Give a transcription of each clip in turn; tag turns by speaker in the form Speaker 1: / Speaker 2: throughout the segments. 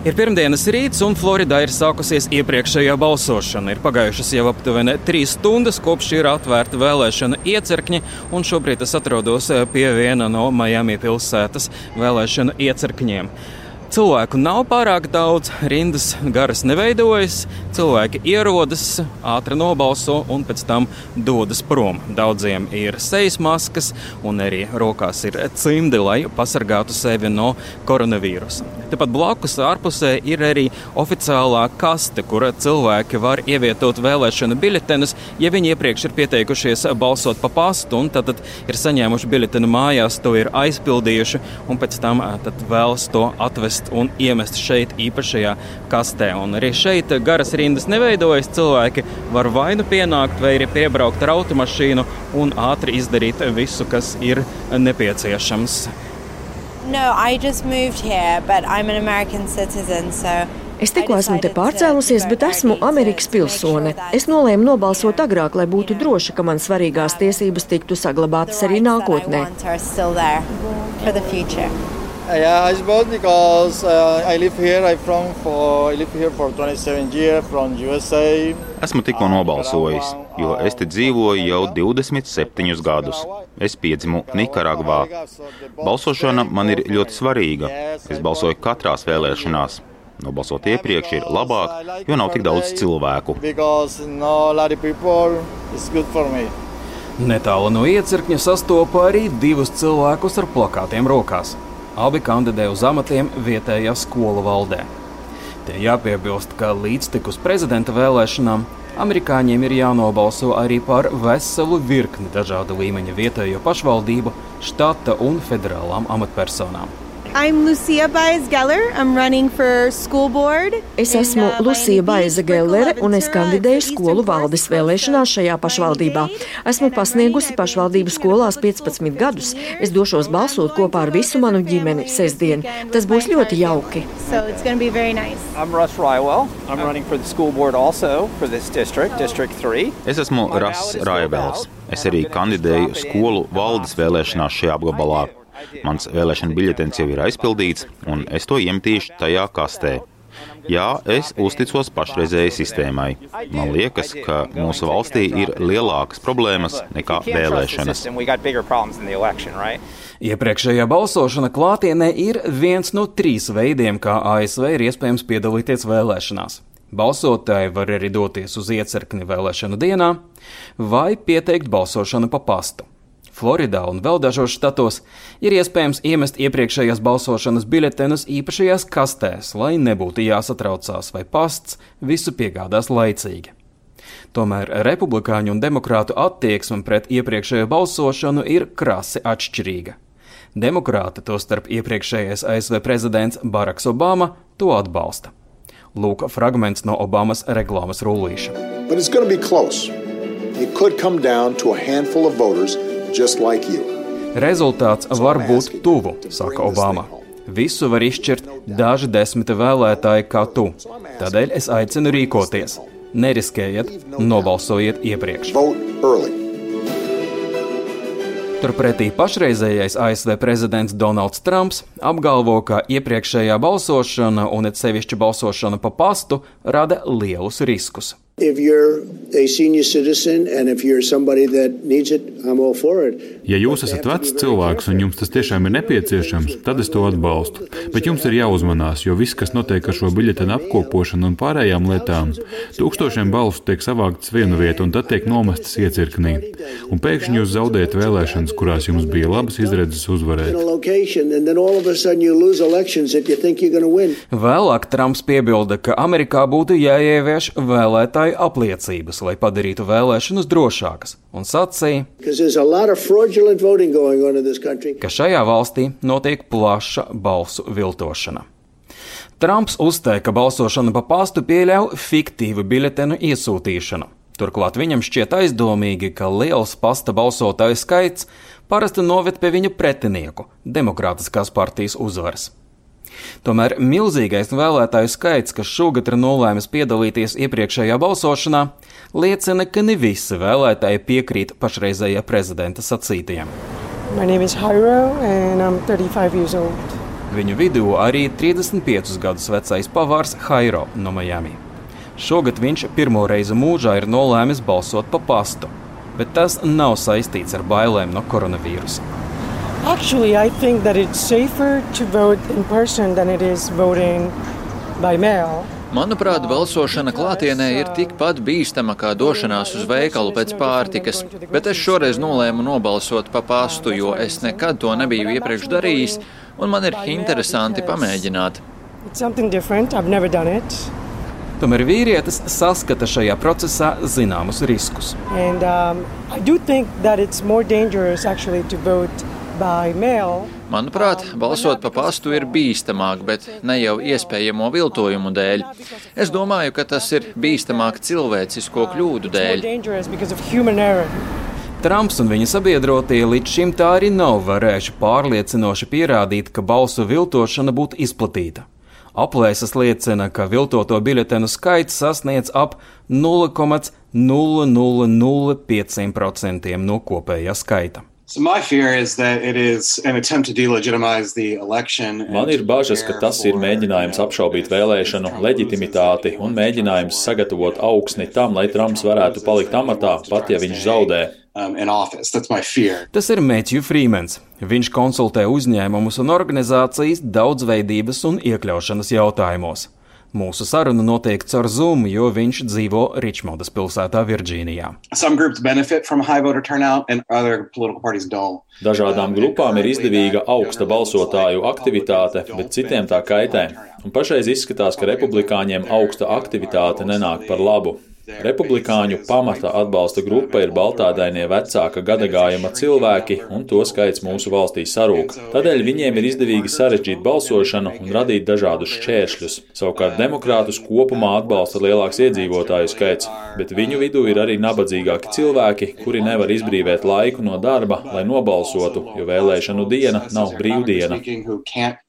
Speaker 1: Ir pirmdienas rīts, un Floridā ir sākusies iepriekšējā balsošana. Ir pagājušas jau aptuveni trīs stundas, kopš ir atvērta vēlēšana iecirkņi, un šobrīd es atrodos pie viena no Miami pilsētas vēlēšana iecirkņiem. Cilvēku nav pārāk daudz, rindas garas neveidojas. Cilvēki ierodas, ātri nobalso un pēc tam dodas prom. Daudziem ir sejas maskas un arī rokās ir cimdi, lai pasargātu sevi no koronavīrusa. Tepat blakus ārpusē ir arī oficiālā kaste, kur cilvēki var ievietot vēlēšanu biļetenus, ja viņi iepriekš ir pieteikušies balsot pa pastu un tad ir saņēmuši biļetenu mājās, to ir aizpildījuši un pēc tam vēlas to atvest ievest un iemest šeit īpašajā kastē. Un arī šeit garas rindas neveidojas. Cilvēki var vai nu pienākt, vai arī piebraukt ar automašīnu un ātri izdarīt visu, kas ir nepieciešams.
Speaker 2: No, I just moved here, but I'm an American citizen, so
Speaker 3: Es tikko esmu te pārcēlusies, bet esmu Amerikas pilsone. Es nolēmu nobalsot agrāk, lai būtu droši, ka man svarīgās tiesības tiktu saglabātas arī nākotnē.
Speaker 4: Yeah, I suppose because uh, I live here. I'm from for I live here for 27 years from USA.
Speaker 5: Esmu tikko nobalsojis, jo es te dzīvoju jau 27 gadus. Es piedzimu Nikaragvā. Balsošana man ir ļoti svarīga. Es balsoju katrās vēlēšanās. Nobalsot iepriekš ir labāk, jo nav tik daudz cilvēku.
Speaker 1: Netālu no iecirkņa sastopa arī divus cilvēkus ar plakātiem rokās. Abi kandidē uz amatiem vietējā skolu valdē. Te jāpiebilst, ka līdztekus prezidenta vēlēšanām amerikāņiem ir jānobalso arī par veselu virkni dažādu līmeņa vietējo pašvaldību, štata un federālām amatpersonām.
Speaker 6: I'm Lucia Baez Geller. I'm running for school board.
Speaker 3: Es esmu Lucija Baiza Gellere un es kandidēju skolu valdes vēlēšanās šajā pašvaldībā. Esmu pasniegusi pašvaldību skolās 15 gadus. Es došos balsot kopā ar visu manu ģimeni sestdien. Tas būs ļoti jauki.
Speaker 6: So nice. I'm Russ Rywell. I'm running for the school board also for this district, District 3.
Speaker 5: Es esmu Russ Rywells. Es arī kandidēju skolu valdes vēlēšanās šajā apgabalā. Mans vēlēšana biļetens jau ir aizpildīts, un es to iemetīšu tajā kastē. Jā, es uzticos pašreizējai sistēmai. Man liekas, ka mūsu valstī ir lielākas problēmas nekā vēlēšanas.
Speaker 1: Iepriekšējā balsošana klātienē ir viens no trīs veidiem, kā ASV ir iespējams piedalīties vēlēšanās. Balsotāji var arī doties uz iecirkni vēlēšanu dienā vai pieteikt balsošanu pa pastu. Floridā un vēl dažos štatos ir iespējams iemest iepriekšējās balsošanas biļetenus īpašajās kastēs, lai nebūtu jāsatraucās, vai pasts visu piegādās laicīgi. Tomēr republikāņu un demokrātu attieksme pret iepriekšējo balsošanu ir krasi atšķirīga. Demokrāti, tostarp iepriekšējais ASV prezidents Baraks Obama, to atbalsta. Lūk, fragments no Obamas reklāmas rullīša. It could come down to a handful of voters like Rezultāts var būt tuvu, saka Obama. Visu var izšķirt daži desmiti vēlētāji kā tu. Tādēļ es aicinu rīkoties. Neriskējiet, nobalsojiet iepriekš. Turpretī pašreizējais ASV prezidents Donalds Trumps apgalvo, ka iepriekšējā balsošana, un it sevišķi balsošana pa pastu, rada lielus riskus.
Speaker 7: Ja jūs esat vecs cilvēks un jums tas tiešām ir nepieciešams, tad es to atbalstu. Bet jums ir jāuzmanās, jo viss, kas notiek ar šo biļetenu apkopošanu un pārējām lietām, tūkstošiem balsu tiek savāktas vienu vietu un tad tiek nomestas iecirknī. Un pēkšņi jūs zaudējat vēlēšanas, kurās jums bija labas izredzes uzvarēt.
Speaker 1: Vēlāk Trumps piebilda, ka Amerikā būtu jāievieš vēlētāju vai apliecības, lai padarītu vēlēšanas drošākas, un sacīja, ka šajā valstī notiek plaša balsu viltošana. Trumps uzteica, ka balsošana pa pastu pieļauj fiktīvu biļetenu iesūtīšanu. Turklāt viņam šķiet aizdomīgi, ka liels pasta balsotāju skaits parasti noved pie viņa pretinieku, Demokrātiskās partijas uzvaras. Tomēr milzīgais vēlētāju skaits, kas šogad ir nolēmis piedalīties iepriekšējā balsošanā, liecina, ka ne visi vēlētāji piekrīt pašreizējā prezidenta sacītajam. Viņu vidū arī 35 gadus vecais pavārs Hairo no Miami. Šogad viņš pirmo reizi mūžā ir nolēmis balsot pa pastu, bet tas nav saistīts ar bailēm no koronavīrusa.
Speaker 8: Actually, I think that it's safer to vote in person than it is voting by mail.
Speaker 9: Manuprāt, balsošana klātienē ir tikpat bīstama kā došanās uz veikalu pēc pārtikas, bet es šoreiz nolēmu nobalsot pa pastu, jo es nekad to nebiju iepriekš darījis, un man ir interesanti pamēģināt.
Speaker 1: Tomēr vīrietis saskata šajā procesā zināmus riskus. And, um,
Speaker 9: Manuprāt, balsot pa pastu ir bīstamāk, bet ne jau iespējamo viltojumu dēļ. Es domāju, ka tas ir bīstamāk cilvēcisko kļūdu dēļ.
Speaker 1: Trumps un viņa sabiedrotie līdz šim tā arī nav varējuši pārliecinoši pierādīt, ka balsu viltošana būtu izplatīta. Aplēses liecina, ka viltoto biļetenu skaits sasniedz ap 0,0005% no kopējā skaita. So Man
Speaker 10: ir bažas, ka tas ir mēģinājums apšaubīt vēlēšanu leģitimitāti un mēģinājums sagatavot augsni tam, lai Trumps varētu palikt amatā, pat ja viņš zaudē. Um,
Speaker 1: tas ir Mēķis Frīmens. Viņš konsultē uzņēmumus un organizācijas daudzveidības un iekļaušanas jautājumos. Mūsu saruna notiek caur Zoom, jo viņš dzīvo Ričmondas pilsētā, Virģīnijā.
Speaker 10: Dažādām grupām ir izdevīga augsta balsotāju aktivitāte, bet citiem tā kaitē. Un pašreiz izskatās, ka republikāņiem augsta aktivitāte nenāk par labu. Republikāņu pamata atbalsta grupa ir baltādainie vecāka gadagājuma cilvēki, un to skaits mūsu valstī sarūk. Tādēļ viņiem ir izdevīgi sarežģīt balsošanu un radīt dažādus šķēršļus. Savukārt demokrātus kopumā atbalsta lielāks iedzīvotāju skaits, bet viņu vidū ir arī nabadzīgāki cilvēki, kuri nevar izbrīvēt laiku no darba, lai nobalsotu, jo vēlēšanu diena nav brīvdiena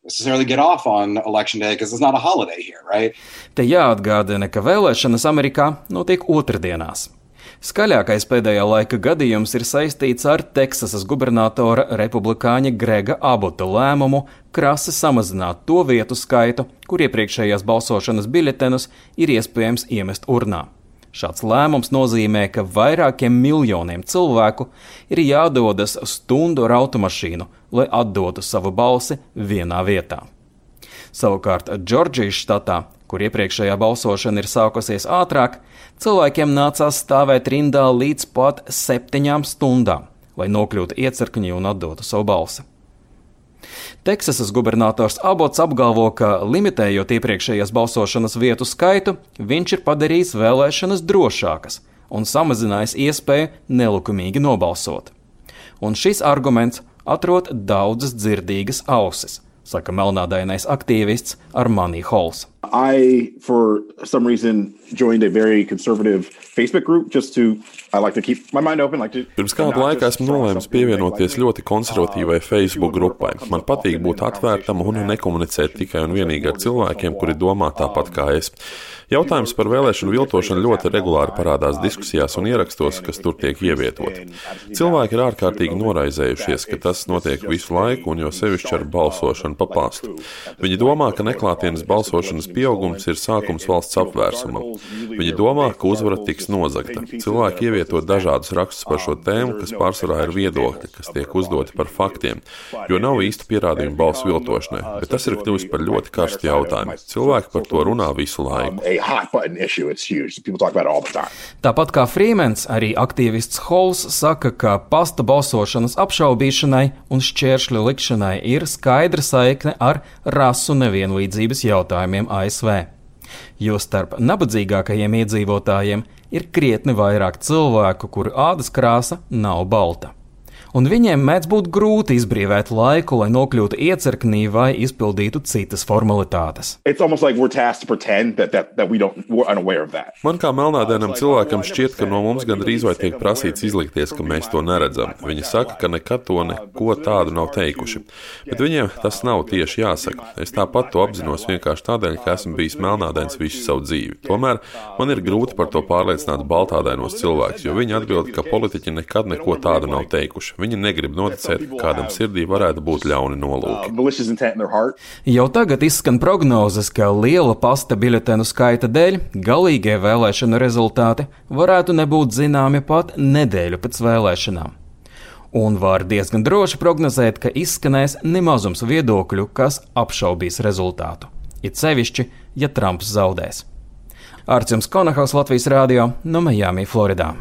Speaker 1: necessarily get off on election day because it's not a holiday here, right? Te jāatgādina, ka vēlēšanas Amerikā notiek otrdienās. Skaļākais pēdējā laika gadījums ir saistīts ar Teksasas gubernatora republikāņa Grega Abota lēmumu krasi samazināt to vietu skaitu, kur iepriekšējās balsošanas biļetenus ir iespējams iemest urnā. Šāds lēmums nozīmē, ka vairākiem miljoniem cilvēku ir jādodas stundu ar automašīnu, lai atdotu savu balsi vienā vietā. Savukārt Džordžijas štatā, kur iepriekšējā balsošana ir sākusies ātrāk, cilvēkiem nācās stāvēt rindā līdz pat septiņām stundām, lai nokļūtu iecirkņi un atdotu savu balsi. Teksasas gubernators Abots apgalvo, ka limitējot iepriekšējās balsošanas vietu skaitu, viņš ir padarījis vēlēšanas drošākas un samazinājis iespēju nelikumīgi nobalsot. Un šis arguments atrod daudzas dzirdīgas ausis saka melnādainais aktīvists Armani Hols. I, for some reason, joined a very conservative Facebook group just to like to keep my mind open. Like to,
Speaker 11: Pirms kāda laika esmu nolēmis pievienoties ļoti konservatīvai Facebook grupai. Man patīk būt atvērtam un nekomunicēt tikai un vienīgi ar cilvēkiem, kuri domā tāpat kā es. Jautājums par vēlēšanu viltošanu ļoti regulāri parādās diskusijās un ierakstos, kas tur tiek ievietoti. Cilvēki ir ārkārtīgi noraizējušies, ka tas notiek visu laiku, un jo sevišķi ar balsošanu pa pastu. Viņi domā, ka neklātienes balsošanas pieaugums ir sākums valsts apvērsumam. Viņi domā, ka uzvara tiks nozagta. Cilvēki ievieto dažādus rakstus par šo tēmu, kas pārsvarā ir viedokļi, kas tiek uzdoti par faktiem, jo nav īstu pierādījumu balsu viltošanai, bet tas ir kļuvis par ļoti karstu jautājumu. Cilvēki par to runā visu laiku time.
Speaker 1: Tāpat kā Frīmens, arī aktīvists Hols saka, ka pasta balsošanas apšaubīšanai un šķēršļu likšanai ir skaidra saikne ar rasu nevienlīdzības jautājumiem ASV. Jo starp nabadzīgākajiem iedzīvotājiem ir krietni vairāk cilvēku, kuru ādas krāsa nav balta un viņiem mēdz būt grūti izbrīvēt laiku, lai nokļūtu iecirknī vai izpildītu citas formalitātes.
Speaker 11: Like that, that, that Man kā melnādainam cilvēkam šķiet, ka no mums gandrīz vai tiek prasīts izlikties, ka mēs to neredzam. Viņi saka, ka nekad to neko tādu nav teikuši. Bet viņiem tas nav tieši jāsaka. Es tāpat to apzinos vienkārši tādēļ, ka esmu bijis melnādains visu savu dzīvi. Tomēr man ir grūti par to pārliecināt baltādainos cilvēkus, jo viņi atbild, ka politiķi nekad neko tādu nav teikuši. Viņi negrib noticēt, ka kādam sirdī varētu būt ļauni nolūki.
Speaker 1: Jau tagad izskan prognozes, ka liela pasta biļetenu skaita dēļ galīgie vēlēšanu rezultāti varētu nebūt zināmi pat nedēļu pēc vēlēšanām. Un var diezgan droši prognozēt, ka izskanēs nemazums viedokļu, kas apšaubīs rezultātu. It sevišķi, ja Trumps zaudēs. Arcums Konahaus Latvijas Rādio no Miami, Floridā.